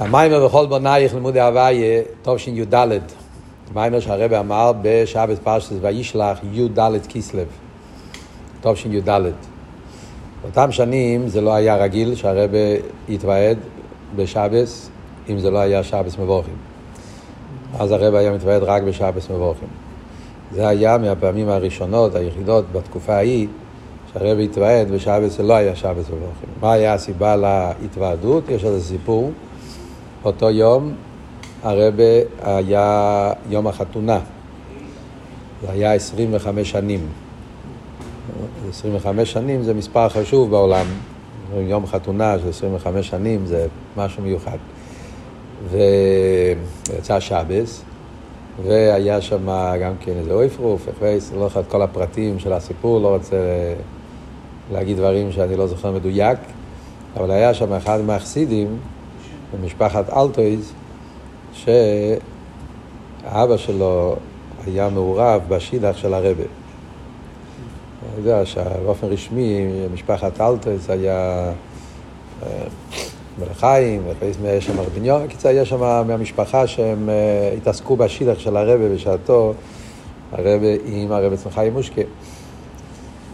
המיימר בכל בונייך לימודי הוויה, תשי"ד. מיימר שהרבא אמר בשבת פרשת וישלח י"ד כיסלב. תשי"ד. באותם שנים זה לא היה רגיל שהרבא יתוועד בשבס, אם זה לא היה שבס מבורכים. אז הרבא היה מתוועד רק בשבס מבורכים. זה היה מהפעמים הראשונות, היחידות, בתקופה ההיא, שהרבא התוועד בשבס, זה לא היה שבס מבורכים. מה היה הסיבה להתוועדות? יש איזה סיפור. אותו יום הרבה היה יום החתונה. זה היה 25 שנים. 25 שנים זה מספר חשוב בעולם. יום חתונה של 25 שנים זה משהו מיוחד. ויצא שבס, והיה שם גם כן איזה אויפרוף, לא זוכר את כל הפרטים של הסיפור, לא רוצה להגיד דברים שאני לא זוכר מדויק, אבל היה שם אחד מהחסידים, במשפחת אלטויז, שאבא שלו היה מעורב בשידך של הרבה. אני יודע שבאופן רשמי משפחת אלטויז היה אה, מלחיים, יש שם רביניון, קיצר יש שם מהמשפחה שהם אה, התעסקו בשידך של הרבה בשעתו, הרבה עם הרבה צמחיים מושקה.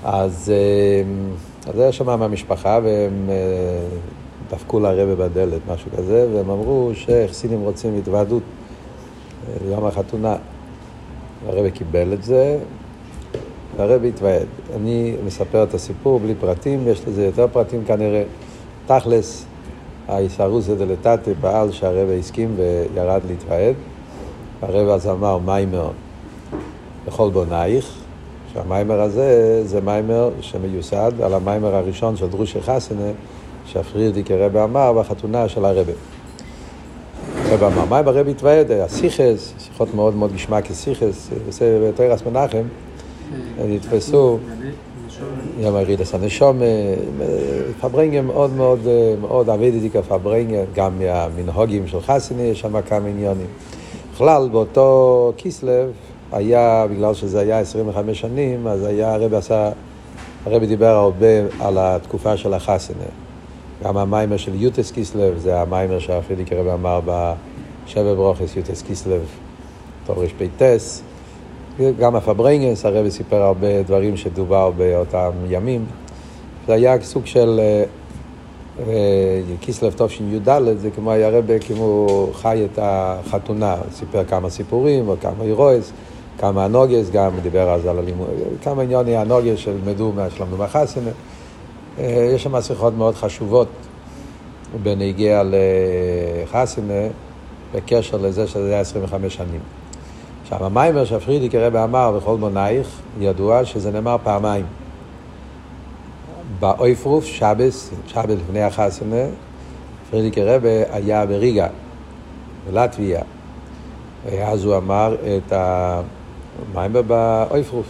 אז, אה, אז היה שם מהמשפחה והם דפקו לרבה בדלת, משהו כזה, והם אמרו שחסינים רוצים התוועדות ליום החתונה. הרב קיבל את זה, והרב התוועד. אני מספר את הסיפור בלי פרטים, יש לזה יותר פרטים כנראה. תכלס, האיסרוסא דלתתא פעל שהרב הסכים וירד להתוועד. הרב אז אמר מיימר בכל בונייך, שהמיימר הזה זה מיימר שמיוסד על המיימר הראשון של דרושי חסנה, שהפרידיק הרבה אמר בחתונה של הרבה. הרבה אמר, מה אם הרבי התוועד? היה סיכס, שיחות מאוד מאוד גשמה כסיכס, עושה בתרס מנחם, נתפסו, יום הרידס הנשום, פברנגן מאוד מאוד, מאוד אבידידיקה פברנגן, גם מהמנהוגים של חסיני, יש שם כמה עניונים. בכלל, באותו כיסלב היה, בגלל שזה היה 25 שנים, אז היה, הרבי עשה, הרבי דיבר הרבה על התקופה של החסונה. גם המיימר של יוטס קיסלב, זה המיימר שהפריערדיקער רבי אמר בשבע ברוכס, יוטס קיסלב, תרפ"ס. גם הפארברענגענס, הרבי סיפר הרבה דברים שדובר באותם ימים. זה היה סוג של קיסלב תשי"ד, זה כמו היה רבה, כמו חי את החתונה, סיפר כמה סיפורים, או כמה אירועס, כמה הנוגס, גם דיבר אז על הלימוד, כמה עניוני הנוגס שלמדו מהשלמנו בחסנה. יש שם שיחות מאוד חשובות בנגיע לחסינה בקשר לזה שזה היה 25 שנים. עכשיו, המיימר שהפרידיק הרבה אמר בכל מונייך, ידוע שזה נאמר פעמיים. באויפרוף, שבס, שבס לפני החסינה, פרידיק הרבה היה בריגה, בלטביה. ואז הוא אמר את המיימר באויפרוף.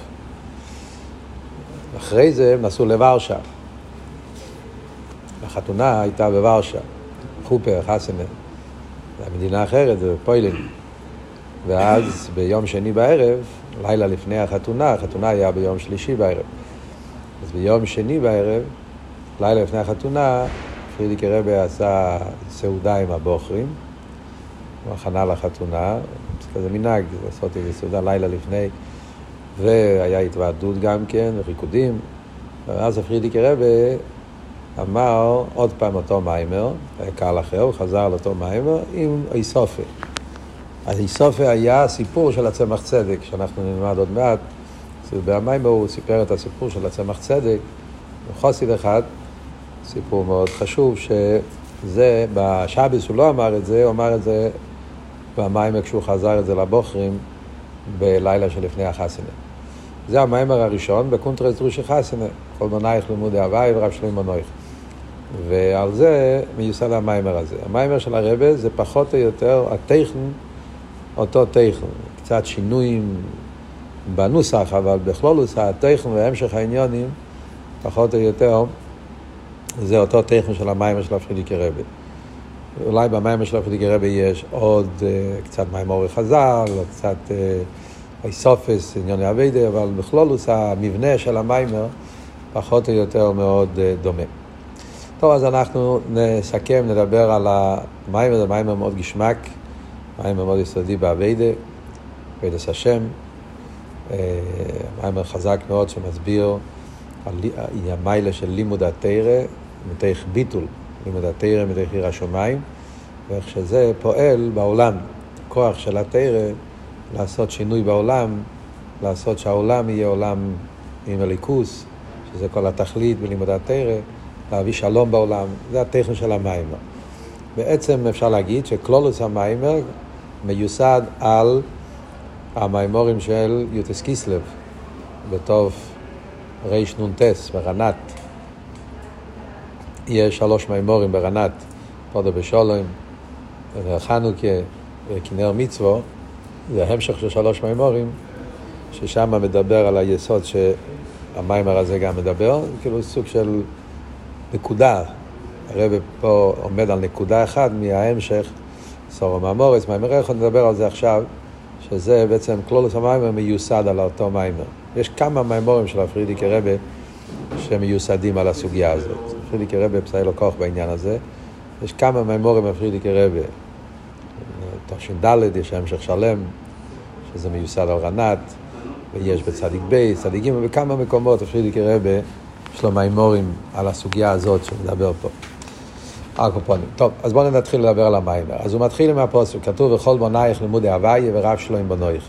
אחרי זה הם נסעו לוורשה. החתונה הייתה בוורשה, חופר, חסנה, מדינה אחרת, זה פוילין. ואז ביום שני בערב, לילה לפני החתונה, החתונה היה ביום שלישי בערב. אז ביום שני בערב, לילה לפני החתונה, פרידיק רבי עשה סעודה עם הבוחרים, הכנה לחתונה, זה כזה מנהג לעשות איזה סעודה לילה לפני, והיה התוועדות גם כן, ריקודים, ואז פרידיק רבי אמר עוד פעם אותו מיימר, קהל אחר, הוא חזר על אותו מיימר עם איסופה. אז איסופה היה סיפור של הצמח צדק, שאנחנו נלמד עוד מעט. במיימר הוא סיפר את הסיפור של הצמח צדק, חוסיד אחד, סיפור מאוד חשוב, שזה, בשאביס הוא לא אמר את זה, הוא אמר את זה במיימר כשהוא חזר את זה לבוחרים בלילה שלפני החסנה. זה המיימר הראשון בקונטרס דרושי חסנה, כל מנייך לימודי הוואי ורב שלמה נויך. ועל זה מיוסד המיימר הזה. המיימר של הרבה זה פחות או יותר הטכן, אותו טכן. קצת שינויים בנוסח, אבל בכלולוס הטכן והמשך העניונים, פחות או יותר, זה אותו טכן של המיימר של הפריערדיקער רבי. אולי במיימר של הפריערדיקער רבי יש עוד uh, קצת מיימורי חז"ל, או קצת איסופס, uh, עניוני אביידה, אבל בכלולוס המבנה של המיימר פחות או יותר מאוד uh, דומה. טוב, אז אנחנו נסכם, נדבר על המיימר הזה? מיימר מאוד געשמאק, מים מאוד יסודי באביידה, אביידס השם, אה, מים חזק מאוד שמסביר על המיילה של לימוד התרא, מתוך ביטול. לימוד התרא, מתוך עיר השמיים, ואיך שזה פועל בעולם, כוח של התרא לעשות שינוי בעולם, לעשות שהעולם יהיה עולם עם הליכוס, שזה כל התכלית בלימוד התרא. להביא שלום בעולם, זה הטכן של המיימר. בעצם אפשר להגיד שקלולוס המיימר מיוסד על המיימורים של יוטס קיסלב, בטוב רנ"ט, ברנת. יש שלוש מיימורים ברנת, פודו בשולוים, חנוכה וכנר מצוו, זה המשך של שלוש מיימורים, ששם מדבר על היסוד שהמיימר הזה גם מדבר, כאילו סוג של נקודה. הרב פה עומד על נקודה אחת מההמשך, סורו מאמורס, מיימר איך נדבר על זה עכשיו, שזה בעצם כלולוס המיימר מיוסד על אותו מיימר. יש כמה מיימורים של הפרידיקי רבה שמיוסדים על הסוגיה הזאת. פרידיקי רבה פסאי לו כוח בעניין הזה. יש כמה מיימורים בפרידיקי רבה. תש"ד יש המשך שלם, שזה מיוסד על רנת, ויש בצדיק בייס, צדיק ג' בכמה מקומות הפרידיקי רבה יש לו מימורים על הסוגיה הזאת שמדבר פה. הקופונים. טוב, אז בואו נתחיל לדבר על המיימר. אז הוא מתחיל עם הפוסק, כתוב וכל בונייך לימודי הוויה ורב שלו עם בונויך.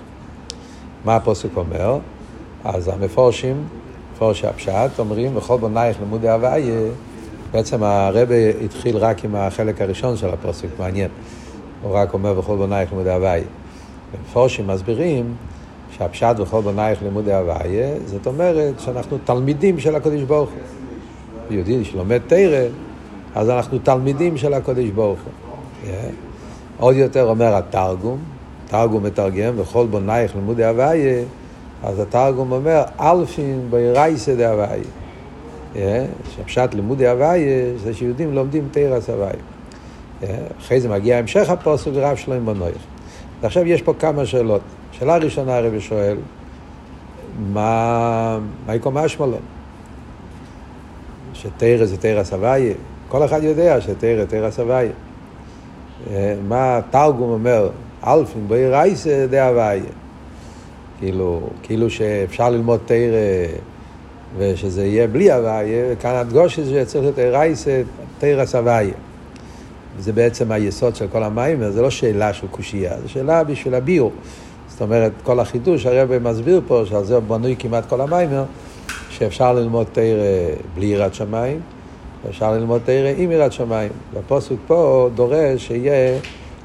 מה הפוסק אומר? אז המפורשים, מפורשי הפשט, אומרים וכל בונייך לימודי הוויה, בעצם הרבה התחיל רק עם החלק הראשון של הפוסק, מעניין. הוא רק אומר וכל בונייך לימודי הוויה. מפורשים מסבירים שהפשט וכל בנייך לימודי הוויה, זאת אומרת שאנחנו תלמידים של הקודש ברוך הוא. יהודי שלומד תרא, אז אנחנו תלמידים של הקודש ברוך הוא. עוד יותר אומר התרגום, תרגום מתרגם, וכל בונייך לימודי הוויה, אז התרגום אומר, אלפין בירייסא דהוויה. שהפשט לימודי הוויה, זה שיהודים לומדים תרא הוויה. אחרי זה מגיע המשך הפוסק רב שלום בנויך. ועכשיו יש פה כמה שאלות. שאלה ראשונה הרבי שואל, מה, מה יקום אשמלון? שתרא זה תרא סבייה. כל אחד יודע שתרא תרא סבייה. אה, מה תרגום אומר? אלפין בואי רייסה דהוויה. כאילו, כאילו שאפשר ללמוד תרא ושזה יהיה בלי הוויה, וכאן הדגוש זה שצריך להיות רייסה תרא סבייה. זה בעצם היסוד של כל המים, זה לא שאלה של קושייה, זה שאלה בשביל הביור. זאת אומרת, כל החידוש הרב מסביר פה, שעל זה בנוי כמעט כל המיימר, שאפשר ללמוד תרא בלי יראת שמיים, ואפשר ללמוד תרא עם יראת שמיים. והפוסק פה דורש שיהיה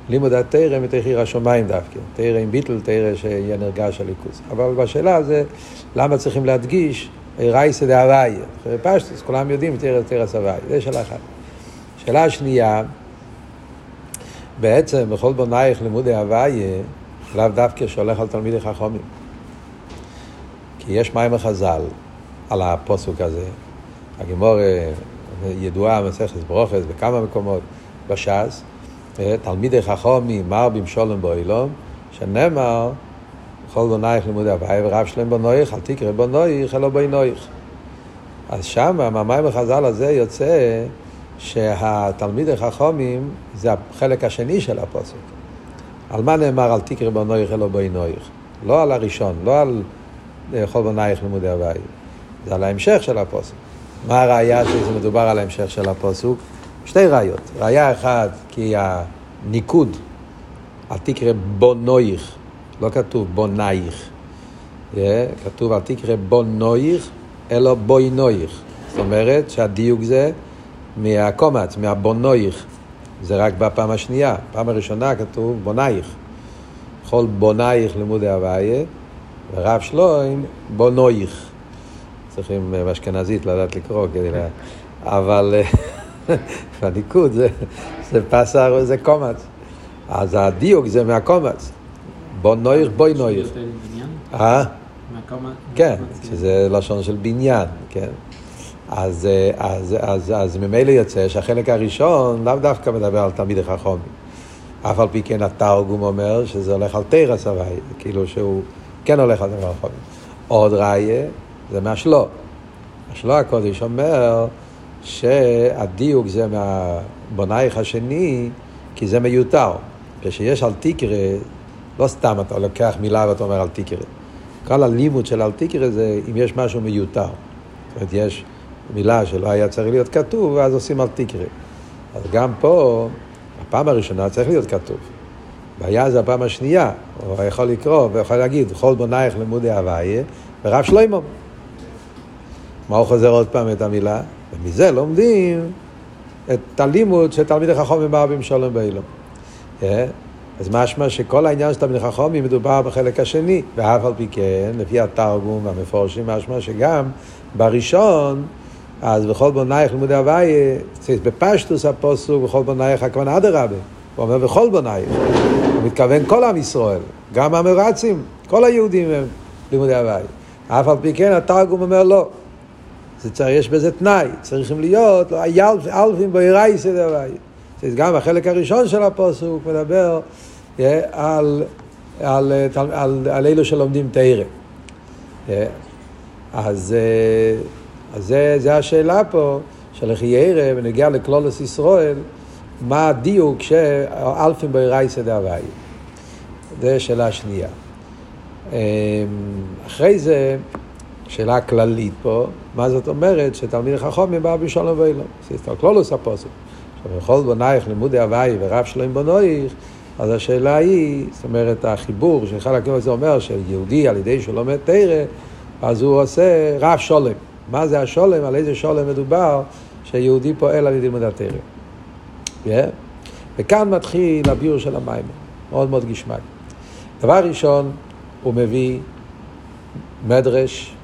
לימוד התרא מתוך יראת שמיים דווקא. תרא עם ביטל, תרא שיהיה נרגש הליכוז. אבל בשאלה זה, למה צריכים להדגיש רייסא דהוויה? פשטוס, כולם יודעים תרא תרא סבייה. זו שאלה אחת. שאלה שנייה, בעצם בכל בונייך לימודי הוויה, לאו דווקא שהולך על תלמידי חכמים. כי יש מים החז"ל על הפוסוק הזה. הגמור ידועה, מסכת ברוכס, בכמה מקומות בש"ס, תלמידי חכמים מרבים שולם באילום, שנאמר, כל בונייך לימודי הוואי ורב שלם בנויך, אל תקרא בנויך אלא בנויך. אז שם, מהמים החז"ל הזה יוצא שהתלמידי חכמים זה החלק השני של הפוסק. על מה נאמר על תקרא בנויך אלא בנויך? לא על הראשון, לא על כל בנייך לימודי הוואי. זה על ההמשך של הפוסק. מה הראייה שזה מדובר על ההמשך של הפוסוק? שתי ראיות. ראייה אחת, כי הניקוד, על תקרא בונויך, לא כתוב בונייך. Yeah, כתוב על תקרא בונויך, אלא בוינויך. זאת אומרת שהדיוק זה מהקומץ, מהבונויך. זה רק בפעם השנייה. פעם הראשונה כתוב בונייך. כל בונייך לימודי הוויה, ורב שלוים בונויך. צריכים אה, באשכנזית לדעת לקרוא כדי ל... אבל אה, בניקוד זה, זה פסר, זה קומץ. אז הדיוק זה מהקומץ. בונויך, בוינויך. אה? כן, שזה לשון של בניין, כן. אז, אה, אז, אז, אז ממילא יוצא שהחלק הראשון לאו דווקא מדבר על תלמידי חכמים. אף על פי כן התרגום אומר שזה הולך על תרא סבי, כאילו שהוא כן הולך על תרא חכמים. עוד ראיה זה מהשלו. השלו הקודש אומר שהדיוק זה מהבונייך השני, כי זה מיותר. כשיש על תיקרה, לא סתם אתה לוקח מילה ואתה אומר על תיקרה. כל הלימוד של על תיקרה זה אם יש משהו מיותר. זאת אומרת, יש מילה שלא היה צריך להיות כתוב, ואז עושים על תיקרה. אז גם פה, הפעם הראשונה צריך להיות כתוב. והיה זה הפעם השנייה, הוא יכול לקרוא ויכול להגיד, כל בונייך לימודי הוויה, ורב שלמה. מה הוא חוזר עוד פעם את המילה? ומזה לומדים את הלימוד תלמידי חכמים ברבים שלום באילום. אה? אז משמע שכל העניין של תלמידי חכמים מדובר בחלק השני, ואף על פי כן, לפי התרגום והמפורשים, משמע שגם בראשון, אז בכל בונייך לימודי הוויה, בפשטוס הפוסוק, בכל בונייך הכוונה אדרבה. הוא אומר בכל בונייך. הוא מתכוון כל עם ישראל, גם המרצים, כל היהודים הם לימודי הוואי. אף על פי כן התרגום אומר לא. זה צריך, יש בזה תנאי, צריכים להיות, לא, אלפים בעירי סדר הוואי. גם החלק הראשון של הפוסוק מדבר על, על, על, על, על אלו שלומדים תרא. אז, אז זה, זה השאלה פה של איך ירא ונגיע לכלולוס ישראל. מה הדיוק שאלפים ברייסא דהוואי. זו שאלה שנייה. אמ, אחרי זה, שאלה כללית פה, מה זאת אומרת שתלמיד חכמים בא בשלום ואילום. כלולוס הפוסק. עכשיו, בכל בונייך לימודי הוואי ורב שלום בונויך, אז השאלה היא, זאת אומרת, החיבור של חלק הזה אומר שיהודי על ידי שהוא לומד תרא, אז הוא עושה רב שולם. מה זה השולם? על איזה שולם מדובר שיהודי פועל על ידי לימוד. Yeah. וכאן מתחיל הביור של המים, מאוד מאוד גשמק. דבר ראשון, הוא מביא מדרש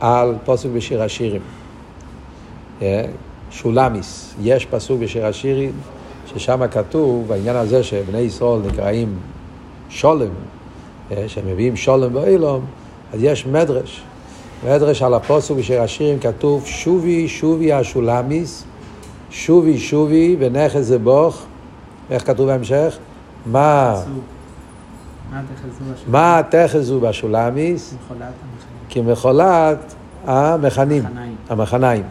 על פסוק בשיר השירים. Yeah. שולמיס, יש פסוק בשיר השירים, ששם כתוב, בעניין הזה שבני ישראל נקראים שולם, yeah, שהם מביאים שולם באילום, אז יש מדרש. מדרש על הפוסק בשיר השירים כתוב שובי שובי השולמיס שובי שובי ונכס זה בוך, איך כתוב בהמשך? מה? מה תחזו בשולמיס? כמחולת המכנים, המחניים.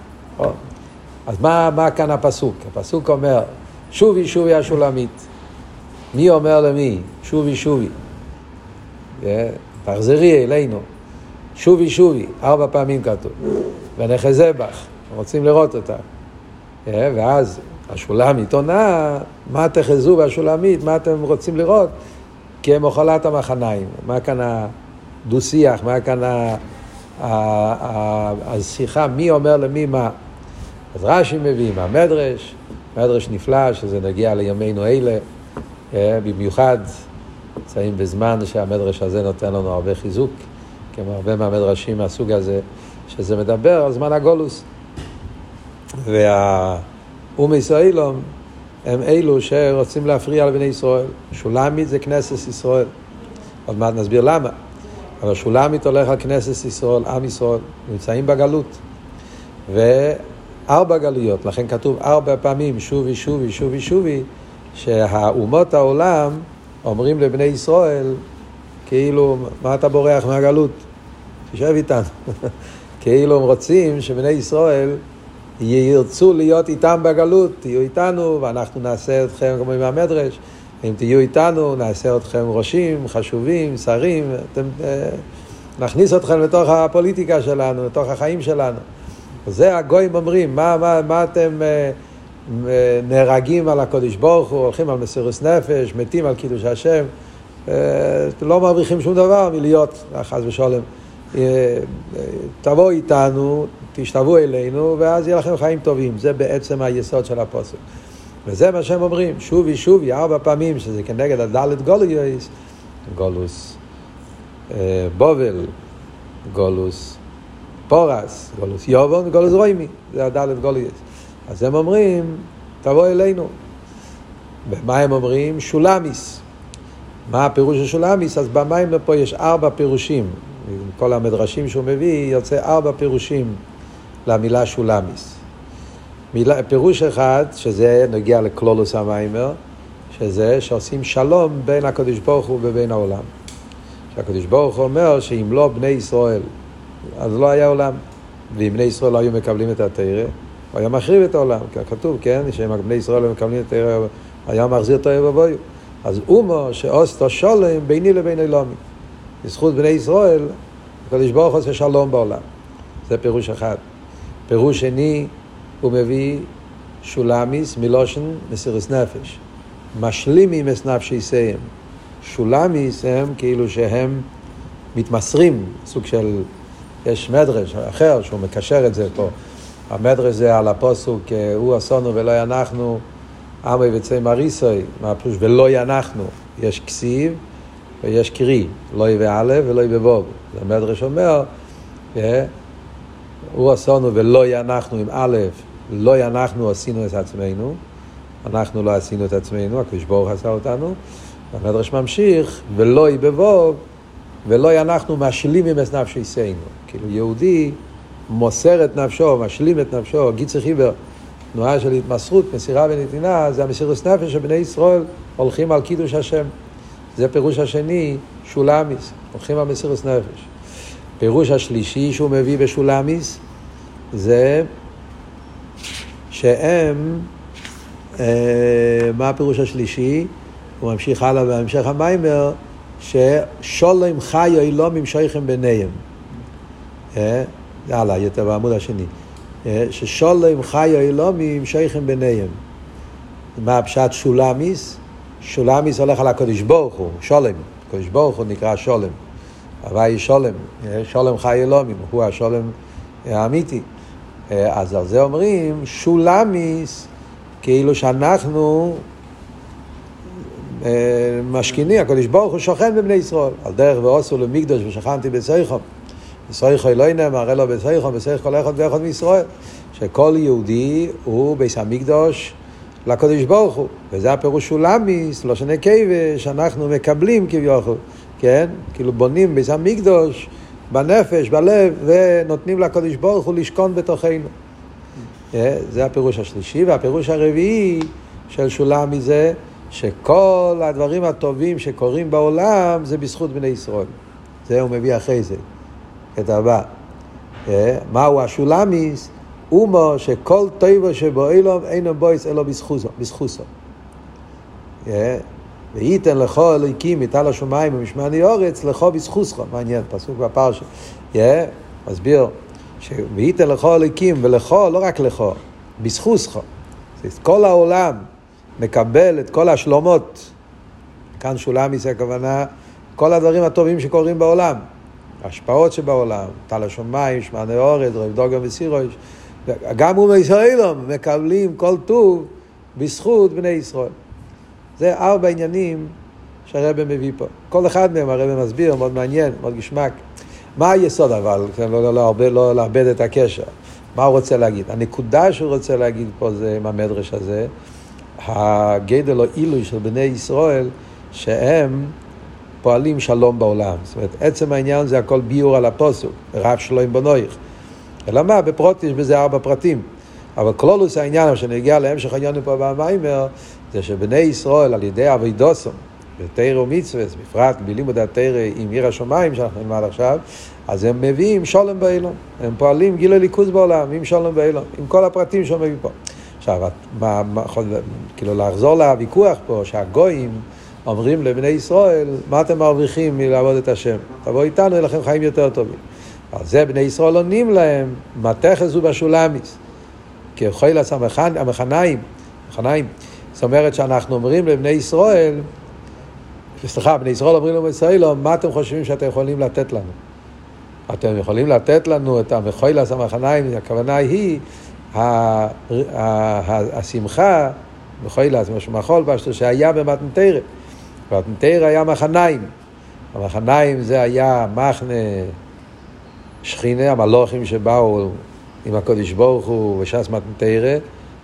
אז מה, מה כאן הפסוק? הפסוק אומר, שובי שובי השולמית. מי אומר למי? שובי שובי. תחזרי אלינו. שובי שובי, ארבע פעמים כתוב. ונחזה בך, רוצים לראות אותה. אה, ואז השולמית עונה, מה תחזו בשולמית, מה אתם רוצים לראות? כמחולת המחניים. מה כאן הדו-שיח, מה כאן השיחה, מי אומר למי מה. אז רש"י מביא מהמדרש, מדרש נפלא, שזה נגיע לימינו אלה, אה, במיוחד נמצאים בזמן שהמדרש הזה נותן לנו הרבה חיזוק, כמו הרבה מהמדרשים מהסוג הזה, שזה מדבר על זמן הגולוס. והאום ישראלום הם אלו שרוצים להפריע לבני ישראל. שולמית זה כנסת ישראל. עוד מעט נסביר למה. אבל שולמית הולך על כנסת ישראל, עם ישראל, נמצאים בגלות. וארבע גלויות, לכן כתוב ארבע פעמים שובי שובי שובי שובי, שהאומות העולם אומרים לבני ישראל, כאילו, מה אתה בורח מהגלות? תשב איתנו. כאילו הם רוצים שבני ישראל ירצו להיות איתם בגלות, תהיו איתנו ואנחנו נעשה אתכם, כמו עם המדרש, אם תהיו איתנו נעשה אתכם ראשים, חשובים, שרים, אתם, אה, נכניס אתכם לתוך הפוליטיקה שלנו, לתוך החיים שלנו. זה הגויים אומרים, מה, מה, מה אתם אה, נהרגים על הקודש ברוך הוא, הולכים על מסירות נפש, מתים על קידוש השם, אה, לא מרוויחים שום דבר מלהיות, חס ושלום. תבואו איתנו, תשתוו אלינו, ואז יהיה לכם חיים טובים. זה בעצם היסוד של הפוסק. וזה מה שהם אומרים, שובי שובי, ארבע פעמים, שזה כנגד הדלת גולויוס, גולוס אה, בובל, גולוס פורס, גולוס יובון וגולוס רוימי, זה הדלת גולויוס. אז הם אומרים, תבוא אלינו. ומה הם אומרים? שולמיס. מה הפירוש של שולמיס? אז במים פה יש ארבע פירושים. כל המדרשים שהוא מביא, יוצא ארבע פירושים למילה שולמיס. מילה, פירוש אחד, שזה נגיע לקלולוס המיימר, שזה שעושים שלום בין הקדוש ברוך הוא ובין העולם. שהקדוש ברוך הוא אומר שאם לא בני ישראל, אז לא היה עולם. ואם בני ישראל לא היו מקבלים את התרא, הוא היה מחריב את העולם, כתוב, כן, שהם בני ישראל מקבלים את העיר, היה מחזיר העיר ובויו. אז אומו שאוסטו שולם ביני לבין אלומי. בזכות בני ישראל, הקדוש ברוך הוא עושה שלום בעולם. זה פירוש אחד. פירוש שני, הוא מביא שולמיס מלושן מסירס נפש. משלימים את נפשיסיהם. שולמיס הם כאילו שהם מתמסרים, סוג של, יש מדרש אחר שהוא מקשר את זה פה. המדרש זה על הפוסוק, הוא אסונו ולא אנחנו, עמי וצי מריסוי, מה פירוש ולא אנחנו, יש כסיב ויש קרי, לא יהיה א' ולא יהיה ו'. המדרש אומר, הוא אסונו ולא אנחנו עם א', לא אנחנו עשינו את עצמנו, אנחנו לא עשינו את עצמנו, הקדוש ברוך עשה אותנו, המדרש ממשיך, ולא יהיה בו' ולא אנחנו משלימים את נפשינו. כאילו יהודי מוסר את נפשו, משלים את נפשו, גיצר חיבר, תנועה של התמסרות, מסירה ונתינה, זה המסירות נפש שבני ישראל הולכים על קידוש השם. זה פירוש השני, שולמיס, הולכים על מסירות נפש. פירוש השלישי שהוא מביא בשולמיס זה שהם, אה, מה הפירוש השלישי? הוא ממשיך הלאה בהמשך המיימר, ששולם חיו אילומים שויכם ביניהם. אה, יותר בעמוד השני. אה, ששולם חיו אילומים שויכם ביניהם. מה הפשט שולמיס? שולמיס הולך על הקדוש ברוך הוא, שולם. הקדוש ברוך הוא נקרא שולם. הוואי שולם, אה, שולם חי אלומים, הוא השולם האמיתי. אז על זה אומרים שולמיס, כאילו שאנחנו משכיני, הקדוש ברוך הוא שוכן בבני ישראל. על דרך ועושו למקדוש ושכנתי בסייחום. בסייחו לא נאמר, אלא בסייחום, בסייח כל אחד ואחד מישראל. שכל יהודי הוא ביס המקדוש לקדוש ברוך הוא. וזה הפירוש שולמיס, לא שני כבש, שאנחנו מקבלים כביכול, כן? כאילו בונים ביס המקדוש בנפש, בלב, ונותנים לקדוש ברוך הוא לשכון בתוכנו. זה הפירוש השלישי, והפירוש הרביעי של שולמי זה שכל הדברים הטובים שקורים בעולם זה בזכות בני ישראל. זה הוא מביא אחרי זה, את הבא. אה, מהו השולמיס? אומו שכל טבע שבו אילום אינו בויס אלא בזכוסו. וייתן לכו אלוהיקים מטל השמיים ומשמעני אורץ לכו בזכוסך. מעניין, פסוק בפרשה. מסביר, וייתן לכו אלוהיקים ולכו, לא רק לכו, בזכוסך. כל העולם מקבל את כל השלומות, כאן שולמיס הכוונה, כל הדברים הטובים שקורים בעולם, ההשפעות שבעולם, טל השמיים, שמעני אורז, רב דוגר וסירוש, גם הוא מישראלום מקבלים כל טוב בזכות בני ישראל. זה ארבע עניינים שהרבא מביא פה. כל אחד מהם הרבא מסביר, מאוד מעניין, מאוד גשמק. מה היסוד אבל, לא, לא, לא, לא לאבד את הקשר. מה הוא רוצה להגיד? הנקודה שהוא רוצה להגיד פה זה עם המדרש הזה, הגדל או עילוי של בני ישראל, שהם פועלים שלום בעולם. זאת אומרת, עצם העניין זה הכל ביור על הפוסוק, רב שלוים בנויך. אלא מה, בפרוט יש בזה ארבע פרטים. אבל כלולוס העניין, שנגיע להמשך העניין פה במיימר, זה שבני ישראל על ידי אבידוסום, בתרא ומצווה, בפרט בלימוד התרא עם עיר השמיים שאנחנו נלמד עכשיו, אז הם מביאים שולם באילון. הם פועלים גיל ליכוז בעולם עם שולם באילון, עם כל הפרטים שהם מביאים פה. עכשיו, מה, מה, כאילו לחזור לוויכוח פה, שהגויים אומרים לבני ישראל, מה אתם מרוויחים מלעבוד את השם? תבואו איתנו, יהיו לכם חיים יותר טובים. על זה בני ישראל עונים להם, מתכס הוא בשולמיס. יכול לעשות המחניים, המחניים. זאת אומרת שאנחנו אומרים לבני ישראל, סליחה, בני ישראל אומרים לבני ישראל, מה אתם חושבים שאתם יכולים לתת לנו? אתם יכולים לתת לנו את המחוילס המחניים, הכוונה היא השמחה, מחוילס, משהו מחול פשטו, שהיה במתנתרא. במתנתרא היה מחניים. המחניים זה היה מחנה שכינה, המלוכים שבאו עם הקודש ברוך הוא וש"ס מתנתרא,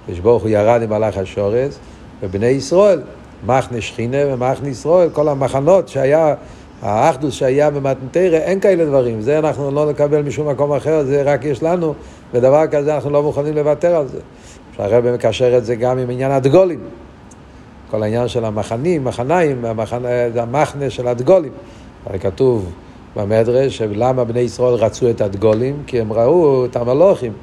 הקודש ברוך הוא ירד עם מלאך השורס, ובני ישראל, מחנה שכינה ומחנה ישראל, כל המחנות שהיה האחדוס שהיה במתנתרא, אין כאלה דברים. זה אנחנו לא נקבל משום מקום אחר, זה רק יש לנו, ודבר כזה אנחנו לא מוכנים לוותר על זה. שהרבא מקשר את זה גם עם עניין הדגולים. כל העניין של המחנים, מחניים, המחנה, זה המחנה של הדגולים. הרי כתוב במדרש שלמה בני ישראל רצו את הדגולים? כי הם ראו את המלוכים.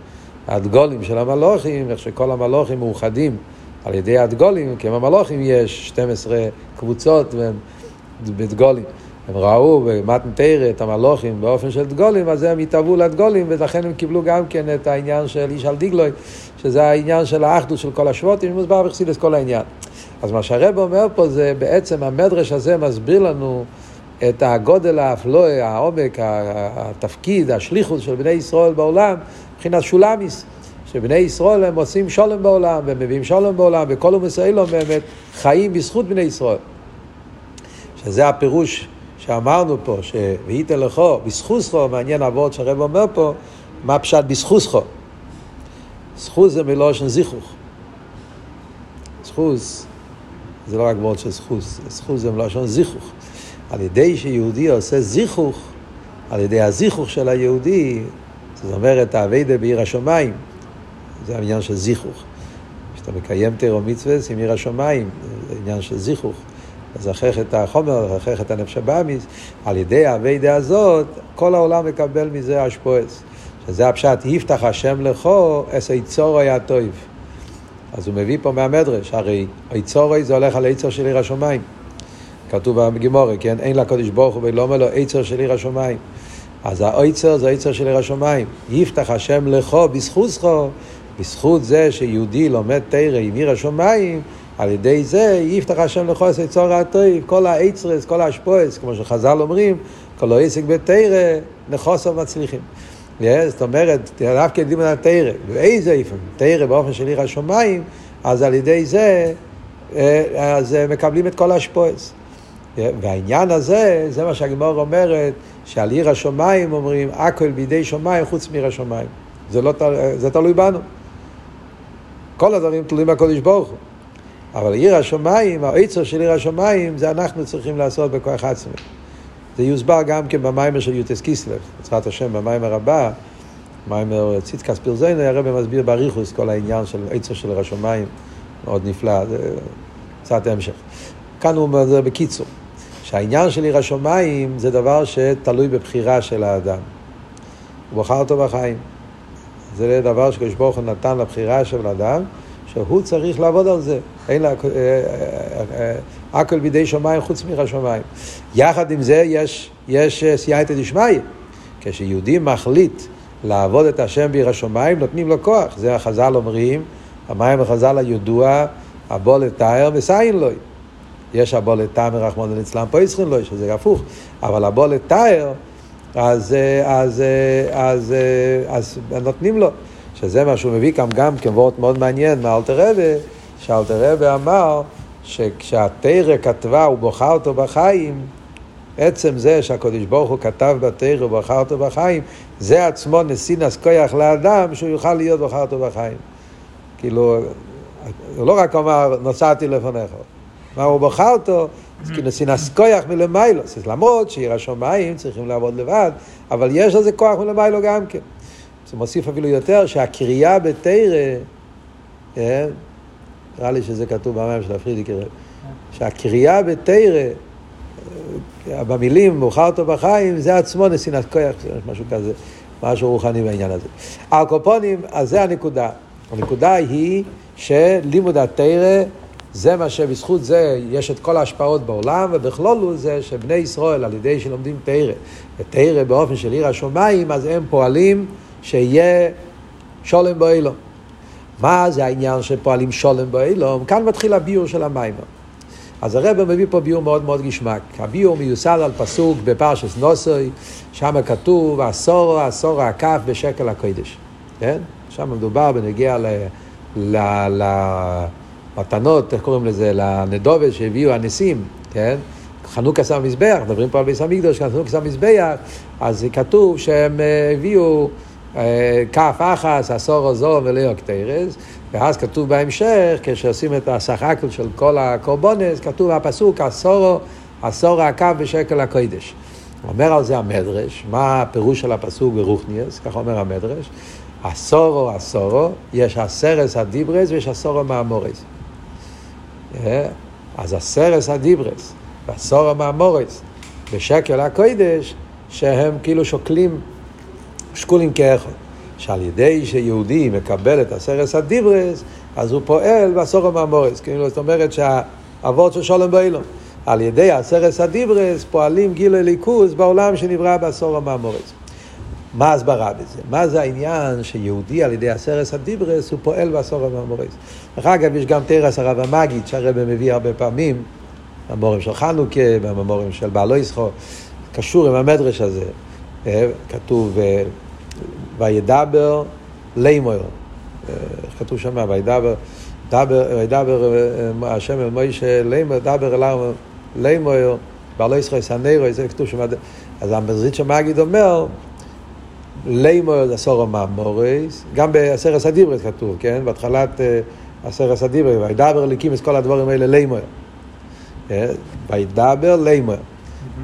הדגולים של המלוכים, איך שכל המלוכים מאוחדים על ידי הדגולים, כי עם המלוכים יש 12 קבוצות והם בדגולים. הם ראו במתן את המלוכים באופן של דגולים, אז הם התאהבו לדגולים, ולכן הם קיבלו גם כן את העניין של איש על דיגלוי, שזה העניין של האחדות של כל השבוטים, מוסבר בחסידס כל העניין. אז מה שהרב אומר פה זה בעצם המדרש הזה מסביר לנו את הגודל האפלואי, העומק, התפקיד, השליחות של בני ישראל בעולם, מבחינת שולמיס. שבני ישראל הם עושים שולם בעולם, והם מביאים שולם בעולם, וכל ומסיילום באמת חיים בזכות בני ישראל. שזה הפירוש שאמרנו פה, ש"ויתן לכו", בזכוסכו", מעניין אבות שהרב אומר פה, מה פשט בזכוסכו? זכוס זה מלושן זיכוך. זכוס זה לא רק וורד של זכוס, זכוס זה מלושן זיכוך. על ידי שיהודי עושה זיכוך, על ידי הזיכוך של היהודי, זאת אומרת, האביידה בעיר השמיים, זה העניין של זיכוך. כשאתה מקיים תירו מצווה עם עיר השמיים, זה עניין של זיכוך. לזכח את החומר, לזכח את הנפש הבאמיס, על ידי האביידה הזאת, כל העולם מקבל מזה אשפועס. שזה הפשט, יפתח השם לכו, אס היצור היה טוב. אז הוא מביא פה מהמדרש, הרי היצורי זה הולך על היצור של עיר השמיים. כתוב בגימורי, כן? אין לקודש ברוך הוא ולא אומר לו היצור של עיר השמיים. אז האיצר זה האיצר של עיר השמיים. יפתח השם לכו בזכותכו, בזכות זה שיהודי לומד תרא עם עיר השמיים, על ידי זה יפתח השם לכו את צור הטוב, כל האיצרס, כל האשפויס, כמו שחז"ל אומרים, כל העסק בתרא, נכוסו מצליחים. זאת אומרת, דווקא יודעים על התרא, באיזה איפן, תרא באופן של עיר השמיים, אז על ידי זה, אה, אז מקבלים את כל האשפויס. והעניין הזה, זה מה שהגמור אומרת, שעל עיר השמיים אומרים, הכל בידי שמיים חוץ מעיר השמיים. זה, לא, זה תלוי בנו. כל הדברים תלויים בקודש ברוך הוא. אבל עיר השמיים, העצר של עיר השמיים, זה אנחנו צריכים לעשות בכוח עצמי. זה יוסבר גם כן במיימר של יוטס קיסלב, בעזרת השם, במיימר הבא, מיימר ציטקס פירזיינו, הרב מסביר באריכוס כל העניין של עצר של עיר השמיים, מאוד נפלא, זה קצת המשך. כאן הוא אומר בקיצור. שהעניין של עיר השמיים זה דבר שתלוי בבחירה של האדם. הוא בחר אותו בחיים. זה דבר שקדוש ברוך הוא נתן לבחירה של האדם, שהוא צריך לעבוד על זה. אין לה... אה, אה, אה, הכל בידי שמיים חוץ מעיר השמיים. יחד עם זה יש, יש סייעתא דשמיא. כשיהודי מחליט לעבוד את השם בעיר השמיים, נותנים לו כוח. זה החז"ל אומרים, המים החז"ל הידוע, הבוא לתאר וסיין לוי. יש הבוא לתאר מרחמון ליצלן פה יצחן לו, שזה הפוך, אבל הבוא לתאר, אז, אז, אז, אז, אז נותנים לו. שזה מה שהוא מביא כאן גם כוורת מאוד מעניין מאלתר רבה, שאלתר רבה אמר שכשהתרא כתבה הוא בוכה אותו בחיים, עצם זה שהקדוש ברוך הוא כתב בתרא ובוכה אותו בחיים, זה עצמו נשיא כוח לאדם שהוא יוכל להיות בוכה אותו בחיים. כאילו, הוא לא רק אמר, נוסעתי לפניך. מה הוא בוכה אותו? אז כאילו סינס כוח מלמיילו. למרות שעיר השמיים צריכים לעבוד לבד, אבל יש לזה כוח מלמיילו גם כן. זה מוסיף אפילו יותר שהקריאה בתרא, אה, נראה לי שזה כתוב במים של הפרידיקר, שהקריאה בתרא, אה, במילים, מאוחר אותו בחיים, זה עצמו נסינת כוח, משהו כזה, משהו רוחני בעניין הזה. הקופונים, אז זה הנקודה. הנקודה היא שלימוד התרא זה מה שבזכות זה יש את כל ההשפעות בעולם, ובכלול זה שבני ישראל, על ידי שלומדים תרא, ותרא באופן של עיר השמיים, אז הם פועלים שיהיה שולם באילום. מה זה העניין שפועלים שולם באילום? כאן מתחיל הביור של המים. אז הרב מביא פה ביור מאוד מאוד גשמק. הביור מיוסד על פסוק בפרשס נוסוי, שם כתוב עשור עשור הכף בשקל הקודש. כן? שם מדובר בנגיע למתנות, איך קוראים לזה? לנדובת שהביאו הניסים, כן? חנוכה שם מזבח, מדברים פה על ביס המקדוש, חנוכה שם מזבח, אז כתוב שהם אה, הביאו כף אחס, עשור עזור ולא קטרס, ואז כתוב בהמשך, כשעושים את הסחקל של כל הקורבונס, כתוב הפסוק, עשורו, עשור הכף בשקל הקודש. אומר על זה המדרש, מה הפירוש של הפסוק ברוכניאס, כך אומר המדרש, עשורו עשורו, יש עשרס הדיברס ויש עשורו מאמורס. אה? אז עשרס הדיברס ועשורו מאמורס בשקל הקודש, שהם כאילו שוקלים שקולים כאחד. שעל ידי שיהודי מקבל את הסרס הדיברס, אז הוא פועל בעשור המאמורס. כאילו, זאת אומרת שהאבות של שולם באילום. על ידי הסרס הדיברס פועלים גילוי ליכוז בעולם שנברא בעשור המאמורס. מה ההסברה בזה? מה זה העניין שיהודי על ידי הסרס הדיברס הוא פועל בעשור המאמורס? דרך אגב, יש גם תרס הרב המגיד שהרבא מביא הרבה פעמים, המורים של חנוכה והמורים של בעלו ישחו, קשור עם המדרש הזה. אה, כתוב אה, וידבר לימויר, אה, כתוב שם וידבר, וידבר השם אל מוישה לימויר, דבר אליו לימויר, בעלו ישחו סנרו, זה כתוב שם, אז המזריץ' המגיד אומר לימור זה סורו מאמורס, גם בעשרת הדיברס כתוב, כן? בהתחלת עשרת הדיברס, וידבר ליקים את כל הדברים האלה לימור. וידבר לימור.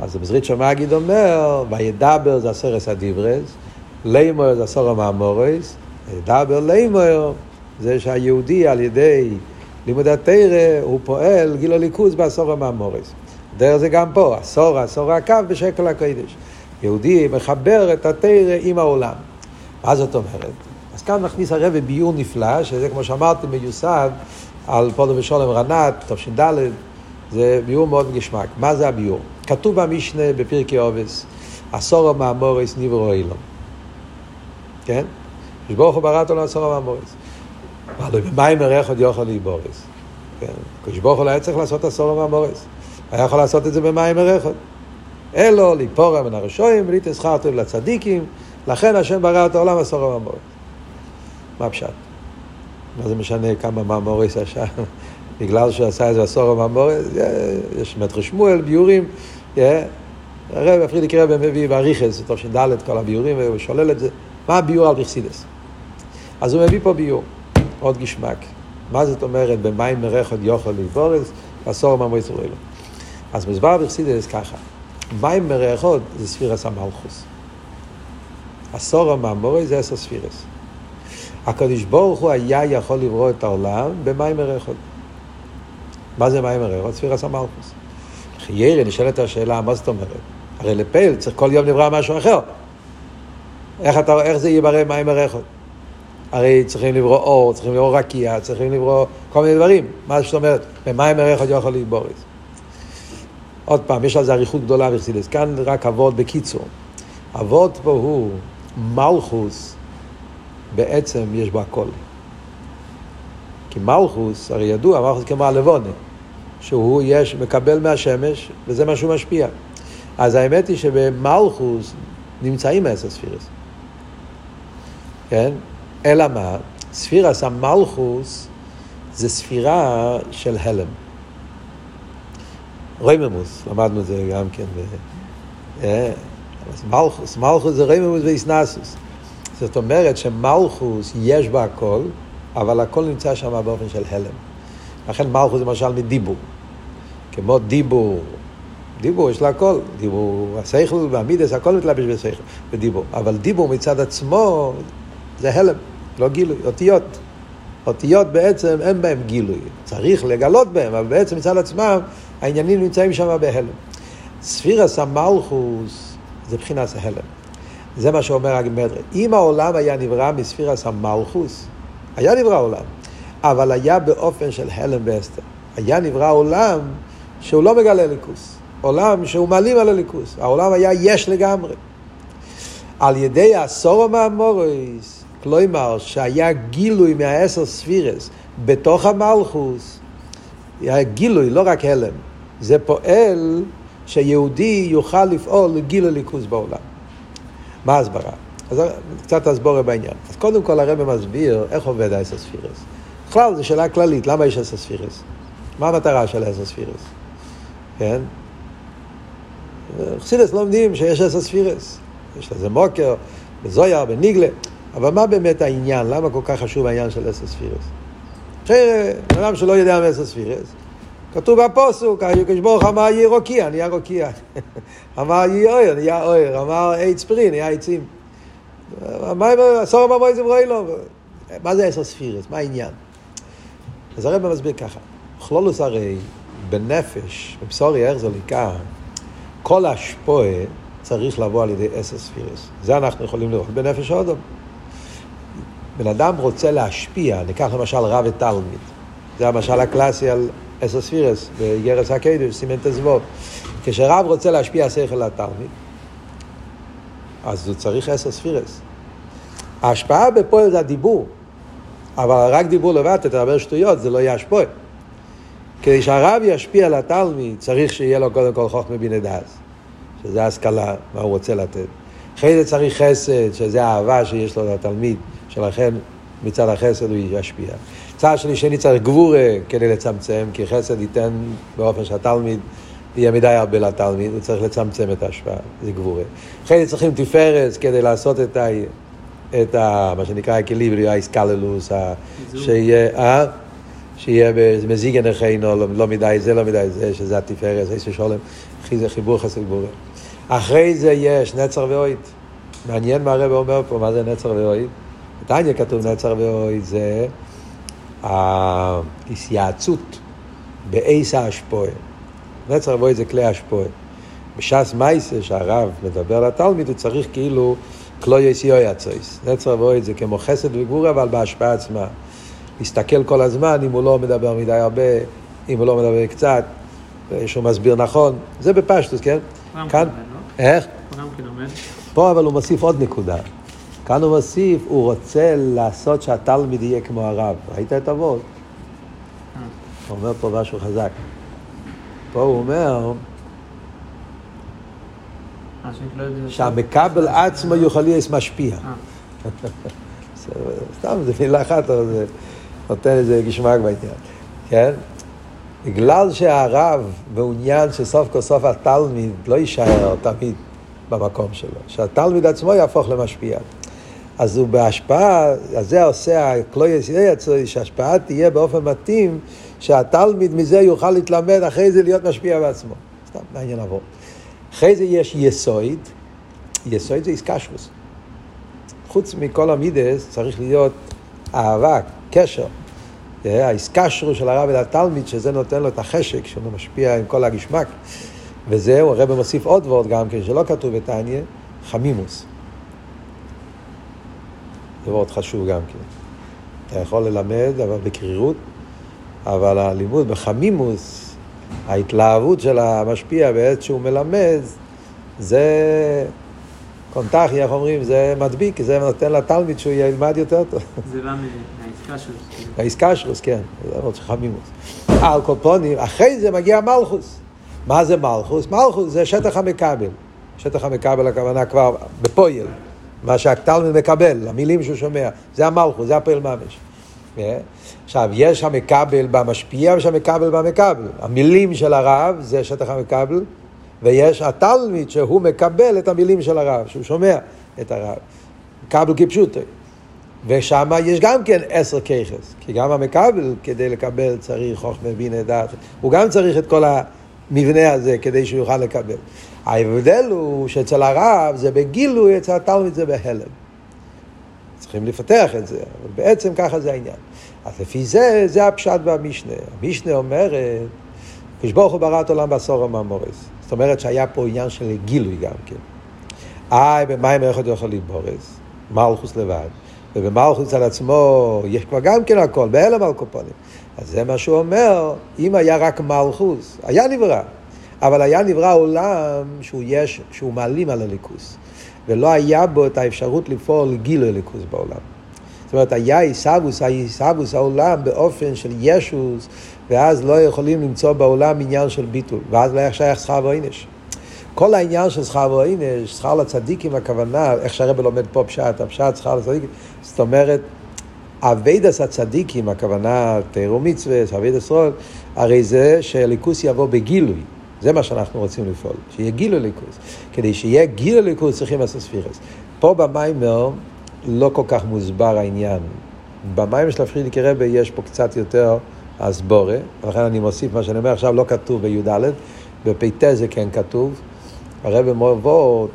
אז בזרית שמגיד אומר, וידבר זה עשרת הדיברס, לימור זה סורו מאמורס, וידבר לימור זה שהיהודי על ידי לימוד התרא הוא פועל גילו ליכוז בעשור המאמורס. דרך זה גם פה, עשור, עשור הקו בשקל הקודש. יהודי מחבר את התרא עם העולם. מה זאת אומרת? אז כאן מכניס הרב ביור נפלא, שזה כמו שאמרתי מיוסד על פודו ושולם רנת, תש"ד, זה ביור מאוד גשמק. מה זה הביור? כתוב במשנה בפרקי עובס, עשור המאמורס נברו אילום. כן? כשברוך הוא ברא אותו לעשור המאמורס. אבל במים ערך עוד יוכל להיבורס. כן? כשברוך הוא לא היה צריך לעשות עשור המאמורס. היה יכול לעשות את זה במים ערך עוד. אלו ליפורה מן הרשועים ולהתסחר טוב לצדיקים, לכן השם ברא את העולם עשור המאמורס. מה הפשט? מה זה משנה כמה מאמורס עשה? בגלל שהוא עשה איזה עשור המאמורס, יש מטר שמואל, ביורים, הרב הפרידיק רבי מביא באריכס, את כל הביורים והוא שולל את זה. מה הביור על בכסידס? אז הוא מביא פה ביור, עוד גשמק. מה זאת אומרת במים עוד יוכל ליבורס, עשור המאמורס רואה לו. אז מסבר בכסידס ככה. מים מריחות זה ספירס המלכוס. עשור המאמורי זה עשר ספירס. הקדוש ברוך הוא היה יכול לברוא את העולם במים מריחות. מה זה מים מריחות? ספירס המלכוס. חיירי, נשאלת השאלה, מה זאת אומרת? הרי לפייל צריך כל יום לברוא משהו אחר. איך, אתה, איך זה יברא מים מריחות? הרי צריכים לברוא אור, צריכים לברוא רקיע, צריכים לברוא כל מיני דברים. מה זאת אומרת? במים מריחות יכול זה. עוד פעם, יש על זה אריכות גדולה בחסידס. כאן רק אבות בקיצור. אבות פה הוא מלכוס, בעצם יש בו הכל. כי מלכוס, הרי ידוע, מלכוס כמו הלבונה, שהוא יש, מקבל מהשמש, וזה מה שהוא משפיע. אז האמת היא שבמלכוס נמצאים עשר ספירס. כן? אלא מה? ספירס המלכוס זה ספירה של הלם. רייממוס, למדנו את זה גם כן. אה, מלכוס, מלכוס זה רייממוס ואיסנסוס. זאת אומרת שמלכוס יש בה הכל, אבל הכל נמצא שם באופן של הלם. לכן מלכוס למשל מדיבור. כמו דיבור, דיבור יש לה הכל, דיבור, השכל והמידס, הכל מתלבש בשכל, בדיבור. אבל דיבור מצד עצמו זה הלם, לא גילוי, אותיות. אותיות בעצם אין בהם גילוי, צריך לגלות בהם, אבל בעצם מצד עצמם העניינים נמצאים שם בהלם. ספירס המלכוס זה מבחינת ההלם. זה מה שאומר הגמדרה. אם העולם היה נברא מספירס המלכוס, היה נברא עולם, אבל היה באופן של הלם ואסתר. היה נברא עולם שהוא לא מגלה ליכוס, עולם שהוא מעלים על הליכוס. העולם היה יש לגמרי. על ידי עשור המאמורס, כלומר שהיה גילוי מהעשר ספירס בתוך המלכוס, היה גילוי, לא רק הלם. זה פועל שיהודי יוכל לפעול לגיל הליכוז בעולם. מה ההסברה? אז קצת הסבורה בעניין. אז קודם כל הרב מסביר איך עובד האסר ספירס. בכלל, זו שאלה כללית, למה יש אסר ספירס? מה המטרה של אסר ספירס? כן? חסידס לומדים שיש אסר ספירס. יש לזה מוקר, בזויר, בניגלה. אבל מה באמת העניין? למה כל כך חשוב העניין של אסר ספירס? בן אדם שלא יודע מה אסר ספירס, כתוב בפוסוק, הקדוש ברוך אמר יהי רוקיע, נהיה רוקיע. אמר יהי אויר, נהיה אויר. אמר עץ פרי, נהיה עצים. עשור הממוי זה ברוי לו. מה זה עשר ספירס? מה העניין? אז הרב מסביר ככה, כלולוס הרי בנפש, בבשורי איך זה ליקה, כל השפועה צריך לבוא על ידי עשר ספירס. זה אנחנו יכולים לראות בנפש אודום. בן אדם רוצה להשפיע, ניקח למשל רב ותלמיד. זה המשל הקלאסי על עשר ספירס, בגרס הקדוש, סימן תזבוב. כשרב רוצה להשפיע שכל התלמיד, אז הוא צריך עשר ספירס. ההשפעה בפועל זה הדיבור, אבל רק דיבור לבד, תדבר שטויות, זה לא יהיה השפוע. כדי שהרב ישפיע על התלמיד, צריך שיהיה לו קודם כל חוכמה ביני דאז, שזה השכלה, מה הוא רוצה לתת. אחרי זה צריך חסד, שזה האהבה שיש לו לתלמיד, שלכן מצד החסד הוא ישפיע. צד שני שני צריך גבורה כדי לצמצם, כי חסד ייתן באופן שהתלמיד יהיה מדי הרבה לתלמיד, הוא צריך לצמצם את ההשפעה, זה גבורה. אחרי זה צריכים תפארת כדי לעשות את ה... את ה... מה שנקרא אקליברי, האיסקללוס, שיהיה... אה? שיהיה מזיג עיניכנו, לא, לא מדי זה, לא מדי זה, שזה התפארת, איזה שולם, אחי זה חיבור חסד גבורה. אחרי זה יש נצר ואוהד. מעניין מה הרב אומר פה, מה זה נצר ואוהד? בתניא כתוב נצר ואוהד זה ההתייעצות באייס האשפויה. נצר ואוהד זה כלי האשפויה. בש"ס מייסה שהרב מדבר לתלמיד, הוא צריך כאילו כלו יסיו יצויס. נצר ואוהד זה כמו חסד וגבורה, אבל בהשפעה עצמה. להסתכל כל הזמן אם הוא לא מדבר מדי הרבה, אם הוא לא מדבר קצת, שהוא מסביר נכון. זה בפשטוס, כן? כאן, לא? איך? פה אבל הוא מוסיף עוד נקודה. כאן הוא מוסיף, הוא רוצה לעשות שהתלמיד יהיה כמו הרב. ראית את אבות? אה. הוא אומר פה משהו חזק. פה הוא אומר אה, לא שהמקבל עצמו יכול להיות משפיע. אה. סתם, זו מילה אחת, אבל זה נותן איזה גשמק בעניין, כן? בגלל שהרב מעוניין שסוף כל סוף התלמיד לא יישאר תמיד במקום שלו, שהתלמיד עצמו יהפוך למשפיע. אז הוא בהשפעה, אז זה עושה הקלויס יצרי, שההשפעה תהיה באופן מתאים, שהתלמיד מזה יוכל להתלמד אחרי זה להיות משפיע בעצמו. סתם, מעניין לעבור. אחרי זה יש יסויד, יסויד זה איסקשרוס. חוץ מכל המידס צריך להיות אהבה, קשר. האיסקשרו של הרב אל התלמיד, שזה נותן לו את החשק, שהוא משפיע עם כל הגשמק. וזהו, הרב מוסיף עוד ועוד גם כן, שלא כתוב בתניא, חמימוס. זה מאוד חשוב גם כן. אתה יכול ללמד, אבל בקרירות, אבל הלימוד בחמימוס, ההתלהבות של המשפיע בעת שהוא מלמד, זה קונטחי, איך אומרים, זה מדביק, זה נותן לתלמיד שהוא ילמד יותר טוב. זה בא מהאיסקשרוס. האיסקשרוס, כן, זה מאוד חמימוס. על קופונים, אחרי זה מגיע מלכוס. מה זה מלכוס? מלכוס זה שטח המקבל. שטח המקבל הכוונה כבר בפויל. מה שהתלמיד מקבל, המילים שהוא שומע, זה המלכוס, זה הפועל ממש. עכשיו, יש המקבל במשפיע ויש המקבל במקבל. המילים של הרב זה שטח המקבל, ויש התלמיד שהוא מקבל את המילים של הרב, שהוא שומע את הרב. מקבל כפשוטו. ושם יש גם כן עשר ככס, כי גם המקבל כדי לקבל צריך חוכמה בינה דעת, הוא גם צריך את כל המבנה הזה כדי שהוא יוכל לקבל. ההבדל הוא שאצל הרב זה בגילוי, אצל התלמיד זה בהלם. צריכים לפתח את זה, אבל בעצם ככה זה העניין. אז לפי זה, זה הפשט במשנה. המשנה אומרת, כשברוך הוא ברא את עולם בעשור המאמורס. זאת אומרת שהיה פה עניין של גילוי גם כן. איי, במים איך אתה יכול להתבורס? מלכוס לבד. ובמלכוס על עצמו יש כבר גם כן הכל, בהלם על קופונים. אז זה מה שהוא אומר, אם היה רק מלכוס, היה נברא. אבל היה נברא עולם שהוא יש, שהוא מעלים על הליכוס. ולא היה בו את האפשרות לפעול גילוי ליכוס בעולם. זאת אומרת, היה עיסאוווס, עיסאוווס העולם באופן של ישוס, ואז לא יכולים למצוא בעולם עניין של ביטול, ואז לא היה שייך שכר ועונש. כל העניין של שכר ועונש, שכר לצדיקים, הכוונה, איך שהרבל לומד פה פשט, הפשט שכר לצדיקים, זאת אומרת, אביידס הצדיקים, הכוונה תירו מצווה, אביידס רול, הרי זה שליכוס יבוא בגילוי. זה מה שאנחנו רוצים לפעול, שיהיה גילוי ליכוס. כדי שיהיה גילוי ליכוס צריכים לעשות ספירס. פה במיימר לא כל כך מוסבר העניין. במיימר של הפרידיקי רבי יש פה קצת יותר הסבורה, ולכן אני מוסיף מה שאני אומר עכשיו לא כתוב בי"ד, בפ"ט זה כן כתוב. הרבי מובו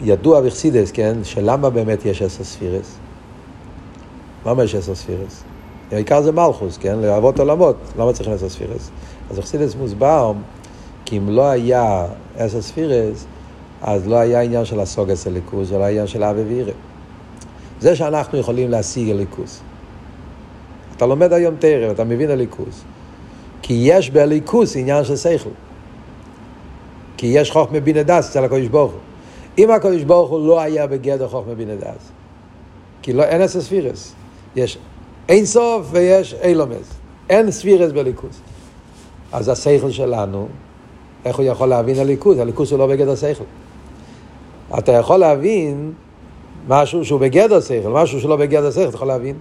ידוע בחסידס, כן, שלמה באמת יש עשר ספירס? למה יש עשר ספירס? העיקר זה מלכוס, כן, לאהבות עולמות, למה צריכים עשר ספירס? אז בחסידס מוסבר, כי אם לא היה עשר ספירס, אז לא היה עניין של הסוגס הליכוז, זה לא היה של אבי וירא. זה שאנחנו יכולים להשיג הליכוס. אתה לומד היום תרם, אתה מבין הליכוס. כי יש בליכוס עניין של שכל. כי יש חוכמה דס אצל הקדוש ברוך הוא. אם הקדוש ברוך הוא לא היה בגדר חוכמה דס, כי לא, אין אסס ספירס. יש אין סוף ויש אילומס. אין ספירס בליכוס. אז השכל שלנו, איך הוא יכול להבין הליכוס? הליכוס הוא לא בגדר שכל. אתה יכול להבין משהו שהוא בגדר שכל, משהו שלא בגדר שכל, אתה יכול להבין.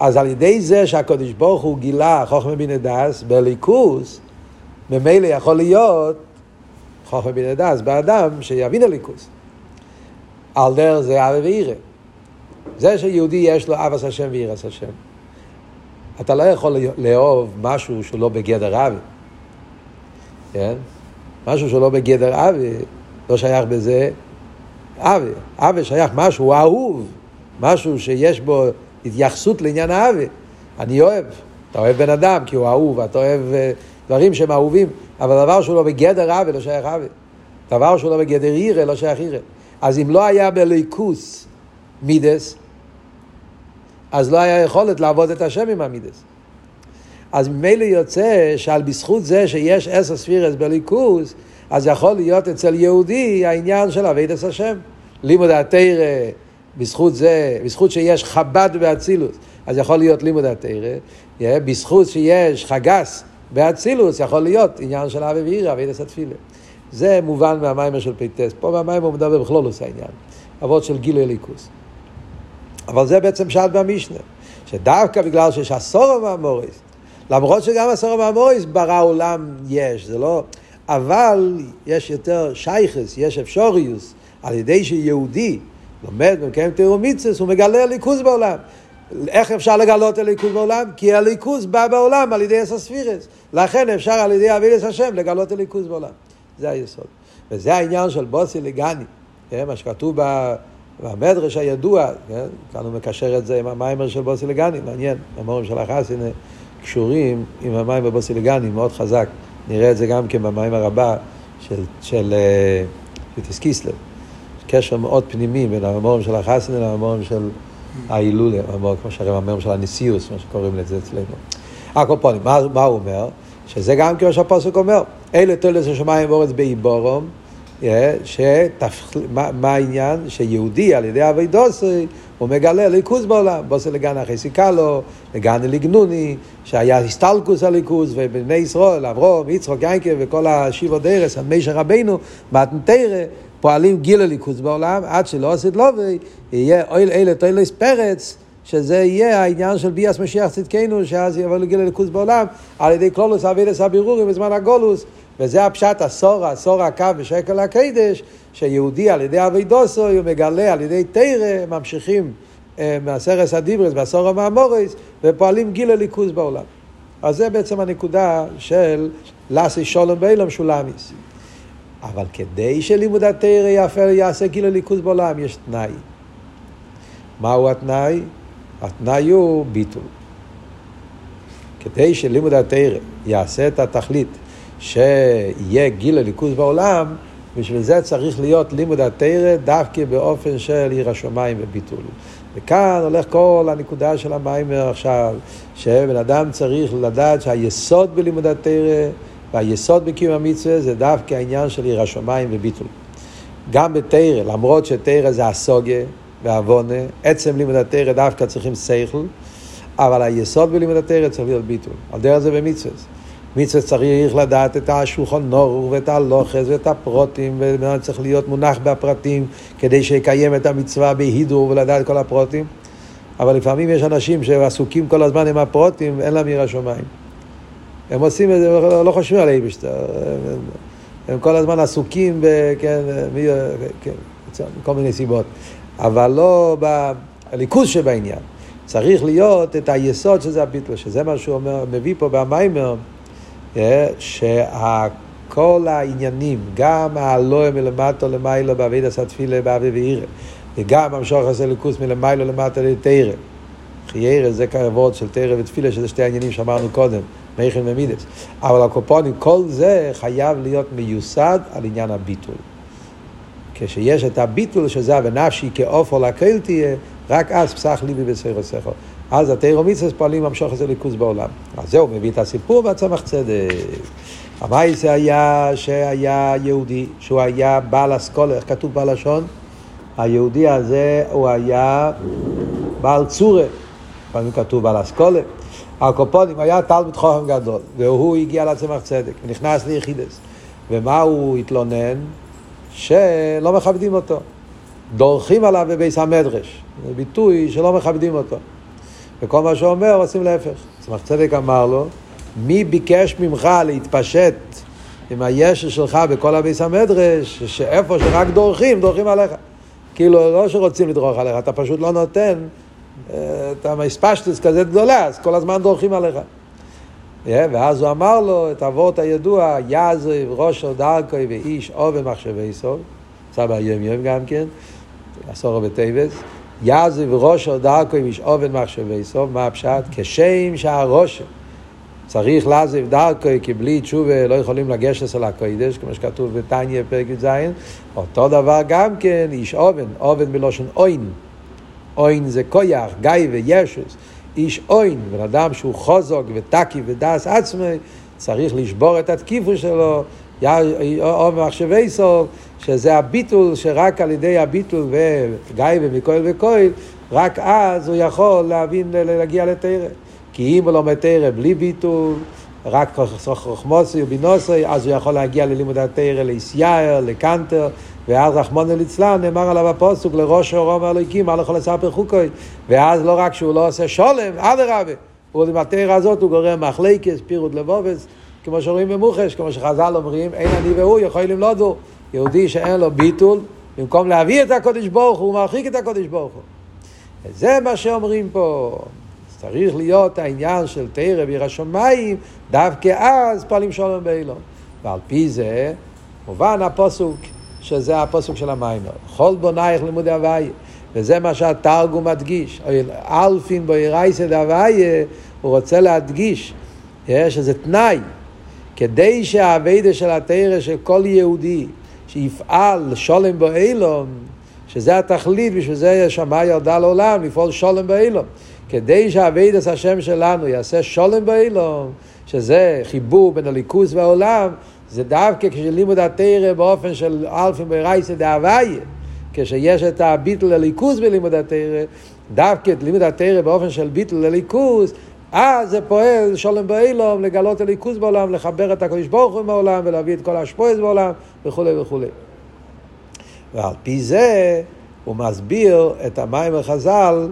אז על ידי זה שהקדוש ברוך הוא גילה חוכמה בינה דס בליכוס, ממילא יכול להיות חוכמה בינה דס באדם שיבין הליכוס. על דרך זה אבי וירא. זה שיהודי יש לו אבס השם וירס השם. אתה לא יכול לאהוב משהו שהוא לא בגדר אבי. כן? משהו שהוא לא בגדר אבי, לא שייך בזה אבי. אבי שייך משהו אהוב, משהו שיש בו התייחסות לעניין האבי. אני אוהב. אתה אוהב בן אדם כי הוא אהוב, אתה אוהב uh, דברים שהם אהובים, אבל דבר שהוא לא בגדר אבי לא שייך אבי. דבר שהוא לא בגדר עירה לא שייך עירה. אז אם לא היה בליכוס מידס, אז לא היה יכולת לעבוד את השם עם המידס. אז ממילא יוצא שעל בזכות זה שיש עשר ספירס בליכוס, אז יכול להיות אצל יהודי העניין של אבידס השם. לימוד התרא, בזכות זה, בזכות שיש חב"ד באצילוס, אז יכול להיות לימוד התרא, בזכות שיש חגס באצילוס, יכול להיות עניין של אבי ואירא, אבידס התפילה. זה מובן מהמיימר של פיטס. פה מהמיימר הוא מדבר בכלולוס העניין. אבות של גילוי ליכוס. אבל זה בעצם שעת במשנה. שדווקא בגלל שיש עשור מהמוריס, למרות שגם עשור מהמוריס ברא עולם יש, זה לא... אבל יש יותר שייכס, יש אפשוריוס, על ידי שיהודי לומד ומקיים תירומיצס, הוא מגלה הליכוז בעולם. איך אפשר לגלות הליכוז בעולם? כי הליכוז בא בעולם על ידי אסספירס. לכן אפשר על ידי אבידס השם לגלות הליכוז בעולם. זה היסוד. וזה העניין של בוסי לגני, כן? מה שכתוב במדרש הידוע, כן? כאן הוא מקשר את זה עם המיימר של בוסי לגני, מעניין, המורים של החסין קשורים עם המיימר בוסי לגני, מאוד חזק. נראה את זה גם כן במיימר הבא של, של, אה, של טיסקיסלב. קשר מאוד פנימי בין המורים של החסין למורים של ההילולה, כמו שהרי המורים של הנשיאוס, מה שקוראים לזה אצלנו. הקופונים, מה, מה הוא אומר? שזה גם כמו שהפוסק אומר, אלה תולדות השמיים ואורץ באיבורום, מה, מה העניין? שיהודי על ידי אבידוסי הוא מגלה ליכוז בעולם, בוסי לגן אחרי סיכלו, לגן לגנוני, שהיה הסטלקוס הליכוז, ובני ישראל, אברום, יצחוק, יינקב וכל השיבו דרס, משה רבנו, מתנתרא, פועלים גיל הליכוז בעולם, עד שלא עשית לובי, יהיה אויל אלה תוילס פרץ, שזה יהיה העניין של ביאס משיח צדקנו, שאז יבוא לגיל הליכוז בעולם, על ידי קלולוס אבידס הבירורים בזמן הגולוס, וזה הפשט הסור, הסור הקו בשקל הקדש, שיהודי על ידי אבידוסו, הוא מגלה על ידי תרא, ממשיכים אה, מהסרס הדיברס, בעשור המאמורס, ופועלים גיל הליכוז בעולם. אז זה בעצם הנקודה של לאסי שולם באילום שולמיס. אבל כדי שלימוד התרא יעשה גיל הליכוז בעולם, יש תנאי. מהו התנאי? התנאי הוא ביטול. כדי שלימוד התרא יעשה את התכלית שיהיה גיל הליכוז בעולם, בשביל זה צריך להיות לימוד התרא דווקא באופן של עיר השמיים וביטול. וכאן הולך כל הנקודה של המיימר עכשיו, שבן אדם צריך לדעת שהיסוד בלימוד התרא והיסוד בקיום המצווה זה דווקא העניין של עיר השמיים וביטול. גם בתרא, למרות שתרא זה הסוגיה ועוונה, עצם לימוד התרא דווקא צריכים שכל, אבל היסוד בלימוד התרא צריך להיות ביטול. על דרך זה במצווה. מצווה צריך לדעת את השולחון נור ואת הלוחס ואת הפרוטים, וצריך להיות מונח בפרטים כדי שיקיים את המצווה בהידור ולדעת כל הפרוטים. אבל לפעמים יש אנשים שעסוקים כל הזמן עם הפרוטים, אין להם ירא שמיים. הם עושים את זה, לא חושבים על אייבשטר. הם, הם כל הזמן עסוקים, ב, כן, מי, כן, מיני סיבות. אבל לא בליכוז שבעניין. צריך להיות את היסוד שזה הביטל, שזה מה שהוא אומר, מביא פה במיימר. שכל העניינים, גם הלואה מלמטו למיילו בעביד עשה תפילה באבי ואירא, וגם המשוך עשה ליכוס מלמיילו למטה לתרא. חיירא זה כבוד של תרא ותפילה, שזה שתי העניינים שאמרנו קודם, מייכן ומידס. אבל הקופונים, כל זה חייב להיות מיוסד על עניין הביטול. כשיש את הביטול שזה ונפשי כאופו לכל תהיה, רק אז פסח ליבי בסיירו סכו. אז התירו מצווה פועלים למשוך את זה ליכוז בעולם. אז זהו, מביא את הסיפור והצמח צדק. המייסה היה שהיה יהודי, שהוא היה בעל אסכולה, איך כתוב בלשון? היהודי הזה הוא היה בעל צורה, לפעמים כתוב בעל אסכולה. הקופונים היה תלמיד חוכם גדול, והוא הגיע לצמח צדק, ונכנס ליחידס. ומה הוא התלונן? שלא מכבדים אותו. דורכים עליו בביס המדרש. זה ביטוי שלא מכבדים אותו. וכל מה שהוא אומר עושים להפך. צמח צדק אמר לו, מי ביקש ממך להתפשט עם הישע שלך בכל הביס המדרש, שאיפה שרק דורכים, דורכים עליך. כאילו, לא שרוצים לדרוך עליך, אתה פשוט לא נותן, אה, אתה מספשטוס כזה גדולה, אז כל הזמן דורכים עליך. ואז הוא אמר לו את אבות הידוע, יעזב ראשו דרכוי ואיש או במחשבי סוף, נמצא ביום יום גם כן, עשור בטייבס, יעזב ראשו דרכוי ואיש או במחשבי סוף, מה הפשט? כשם שהראשו צריך לעזב דרכוי, כי בלי תשובה לא יכולים לגשת אל הקודש, כמו שכתוב בתניא פרק י"ז, אותו דבר גם כן, איש אובן, אובן מלושן אוין, אוין זה כויח, גיא וישוס, איש אוין, בן אדם שהוא חוזק ותקי ודס עצמי, צריך לשבור את התקיפו שלו, או מחשבי סוף, שזה הביטול, שרק על ידי הביטול וגיא ומכויל וכויל, רק אז הוא יכול להבין, להגיע לתרא. כי אם הוא לומד תרא בלי ביטול, רק חוכמוסי ובינוסי, אז הוא יכול להגיע ללימוד התרא ליסייר, לקנטר, ואז רחמונו ליצלן נאמר עליו הפוסוק לראש אורום האלוהיקים, מה יכול לספר חוקוי, ואז לא רק שהוא לא עושה שולם, אדרבה, התרא הזאת הוא גורם מחלקס, פירוט לבובס, כמו שאומרים במוחש, כמו שחז"ל אומרים, אין אני והוא יכולים לודו, יהודי שאין לו ביטול, במקום להביא את הקודש ברוך הוא, הוא מרחיק את הקודש ברוך הוא. וזה מה שאומרים פה. צריך להיות העניין של תרא ועיר השמיים, דווקא אז פועלים שולם באילון. ועל פי זה מובן הפוסוק, שזה הפוסוק של המיימר. כל בונייך לימודי הוויה. וזה מה שהתרגום מדגיש. אלפין בוירייסא דהוויה, הוא רוצה להדגיש שזה תנאי. כדי שהאביידה של התרא של כל יהודי שיפעל שולם באילון, שזה התכלית, בשביל זה שמאי ירדה לעולם, לפעול שולם באילון. כדי שהאביידס השם שלנו יעשה שולם באילום, שזה חיבור בין הליכוס והעולם, זה דווקא כשלימוד התרא באופן של אלפים ברייסא דהוויה, כשיש את הביטל לליכוס בלימוד התרא, דווקא את לימוד התרא באופן של ביטל לליכוס, אז זה פועל שולם באילום, לגלות הליכוס בעולם, לחבר את הקדוש ברוך הוא בעולם, ולהביא את כל השפועס בעולם, וכולי וכולי. ועל פי זה הוא מסביר את המים החז"ל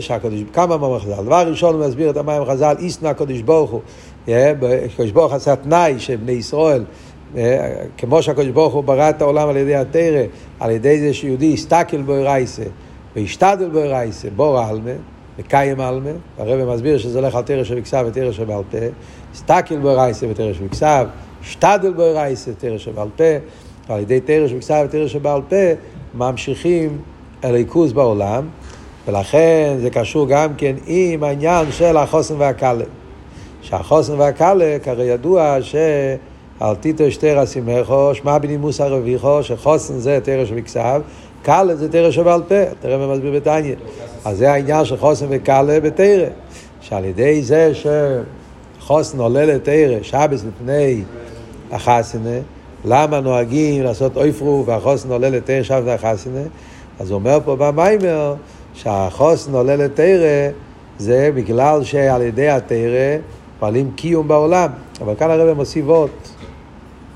שהקדוש, כמה מאמר חז"ל. דבר ראשון הוא מסביר את המים חז"ל, איסנה הקדוש ברוך הוא. הקדוש ברוך עשה תנאי שבני ישראל, כמו שהקדוש ברוך הוא ברא את העולם על ידי התרא, על ידי זה שיהודי יסתכל בו רייסה, וישתדל בו רייסה, בור עלמה, וקיים עלמה, הרב מסביר שזה הולך על תרא שבכסף ותרא שבעל פה, יסתכל בו רייסה ותרא שבכסף, ישתדל בו רייסה ותרא שבעל פה, על ידי תרא שבכסף ותרא שבעל פה, ממשיכים הליכוז בעולם. ולכן זה קשור גם כן עם העניין של החוסן והקלה. שהחוסן והקלה, כרי ידוע שעל טיטו שתרא סימכו, שמע בנימוס הרוויחו, שחוסן זה תרא שבכסף, קלה זה תרא שבעל פה, תראה מה מסביר בתניא. אז זה העניין של חוסן וקלה בתרא. שעל ידי זה שחוסן עולה לתרא, שבס לפני החסנה, למה נוהגים לעשות אויפרו והחוסן עולה לתרא שבס החסנה? אז הוא אומר פה במיימר, שהחוסן עולה לתרא זה בגלל שעל ידי התרא פועלים קיום בעולם. אבל כאן הרב מוסיף עוד,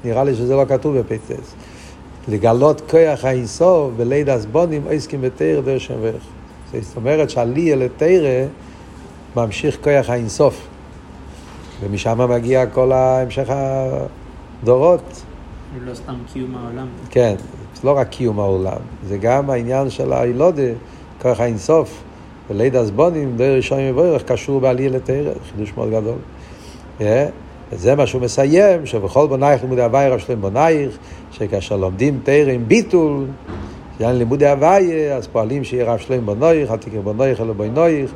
נראה לי שזה לא כתוב בפטס. לגלות כוח האינסוף בליד הסבונים עסקים בתרא דרך שם ואיך. זאת אומרת שעלי אל התרא ממשיך כוח האינסוף. ומשם מגיע כל המשך הדורות. לא סתם קיום העולם. כן, זה לא רק קיום העולם, זה גם העניין של הילודה. כוח האינסוף, וליד הסבונים, דרך ראשון מבורך, קשור בעלייה לתרא, חידוש מאוד גדול. וזה מה שהוא מסיים, שבכל בונייך לימודי הוואי רב שלם בונייך, שכאשר לומדים תרא עם ביטול, יעני לימודי הוואי, אז פועלים שיהיה רב שלם בונייך, אל תקרא בונייך אלא בונייך,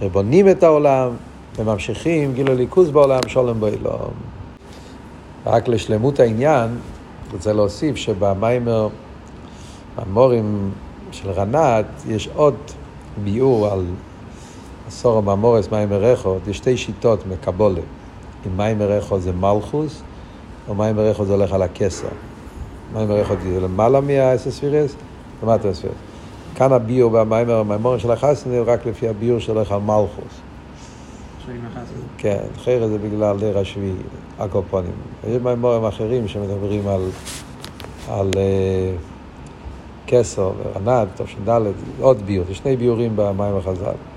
שבונים את העולם וממשיכים גילו ליכוז בעולם, שולם באילום. רק לשלמות העניין, רוצה להוסיף שבמיימר, המורים של רנת יש עוד ביאור על עשור הממורס מים מרחו, יש שתי שיטות מקבולה. אם מים מרחו זה מלכוס, או מים מרחו זה הולך על הכסר. מים מרחו זה למעלה מהאסספירס, למטה הספירס. כאן הביור במים הממורים של החסן הוא רק לפי הביור שהולך על מלכוס. כן, אחרת זה בגלל דיר השביעי, הקופונים. יש מימורים אחרים שמדברים על, על uh, כסר ורנד, תש"ד, עוד ביור, יש שני ביורים במים החז"ל.